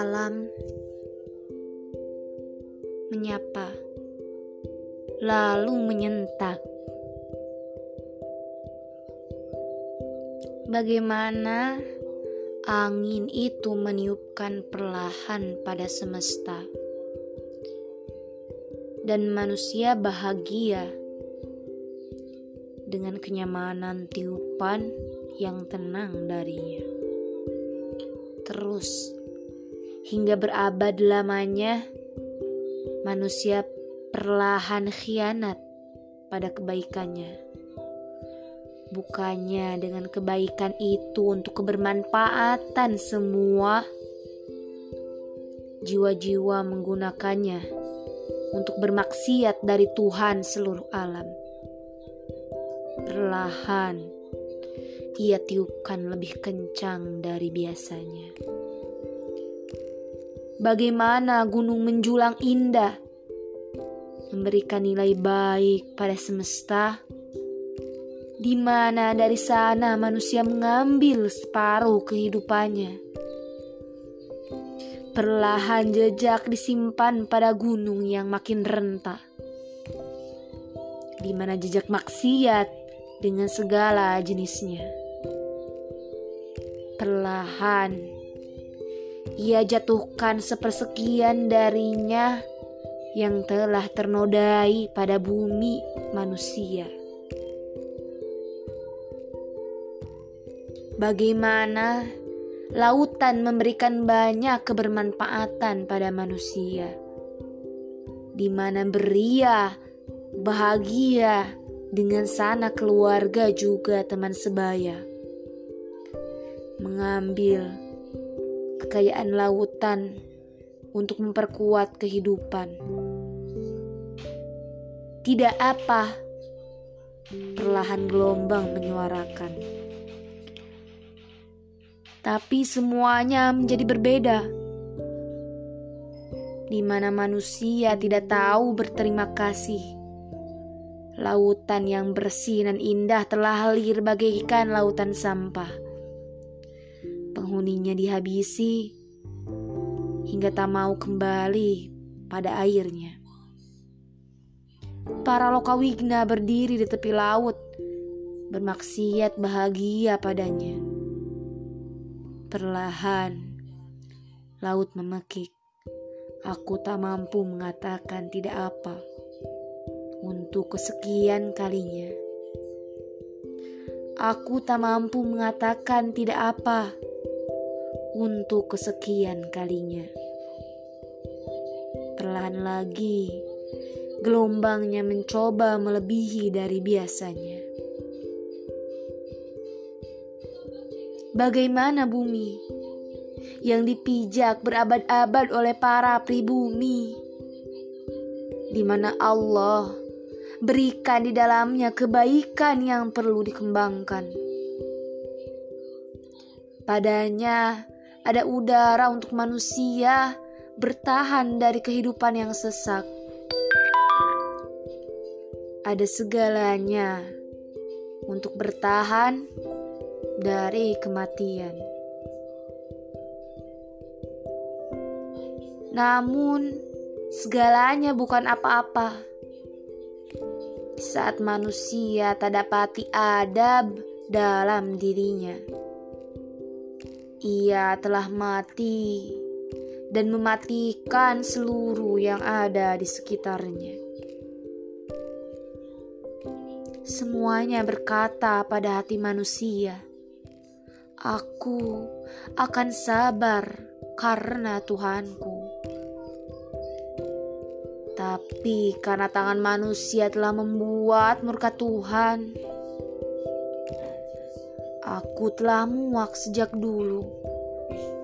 Alam menyapa, lalu menyentak. Bagaimana angin itu meniupkan perlahan pada semesta, dan manusia bahagia dengan kenyamanan tiupan yang tenang darinya. Terus, hingga berabad lamanya, manusia perlahan khianat pada kebaikannya. Bukannya dengan kebaikan itu untuk kebermanfaatan semua, jiwa-jiwa menggunakannya untuk bermaksiat dari Tuhan seluruh alam. Perlahan, ia tiupkan lebih kencang dari biasanya. Bagaimana gunung menjulang indah, memberikan nilai baik pada semesta, di mana dari sana manusia mengambil separuh kehidupannya. Perlahan jejak disimpan pada gunung yang makin rentah, di mana jejak maksiat dengan segala jenisnya. Perlahan ia jatuhkan sepersekian darinya yang telah ternodai pada bumi manusia. Bagaimana lautan memberikan banyak kebermanfaatan pada manusia, di mana beria, bahagia dengan sana keluarga juga teman sebaya, mengambil kekayaan lautan untuk memperkuat kehidupan. Tidak apa, perlahan gelombang menyuarakan. Tapi semuanya menjadi berbeda. Di mana manusia tidak tahu berterima kasih. Lautan yang bersih dan indah telah halir bagaikan lautan sampah penghuninya dihabisi hingga tak mau kembali pada airnya. Para lokawigna berdiri di tepi laut, bermaksiat bahagia padanya. Perlahan, laut memekik. Aku tak mampu mengatakan tidak apa untuk kesekian kalinya. Aku tak mampu mengatakan tidak apa untuk kesekian kalinya. Perlahan lagi, gelombangnya mencoba melebihi dari biasanya. Bagaimana bumi yang dipijak berabad-abad oleh para pribumi, di mana Allah berikan di dalamnya kebaikan yang perlu dikembangkan. Padanya ada udara untuk manusia bertahan dari kehidupan yang sesak. Ada segalanya untuk bertahan dari kematian. Namun, segalanya bukan apa-apa. Saat manusia tak dapati adab dalam dirinya ia telah mati dan mematikan seluruh yang ada di sekitarnya. Semuanya berkata pada hati manusia, "Aku akan sabar karena Tuhanku." Tapi karena tangan manusia telah membuat murka Tuhan, Aku telah muak sejak dulu,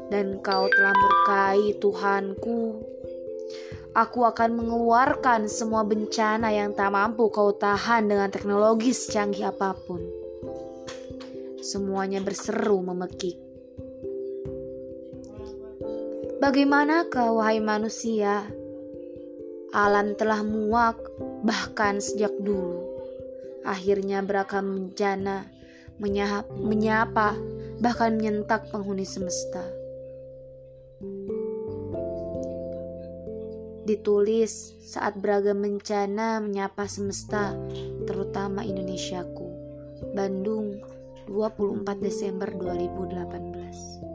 dan kau telah murkai Tuhanku. Aku akan mengeluarkan semua bencana yang tak mampu kau tahan dengan teknologi secanggih apa pun. Semuanya berseru memekik. Bagaimanakah wahai manusia? Alam telah muak bahkan sejak dulu. Akhirnya berakam bencana menyapa, bahkan menyentak penghuni semesta. Ditulis saat beragam bencana menyapa semesta, terutama Indonesiaku. Bandung, 24 Desember 2018.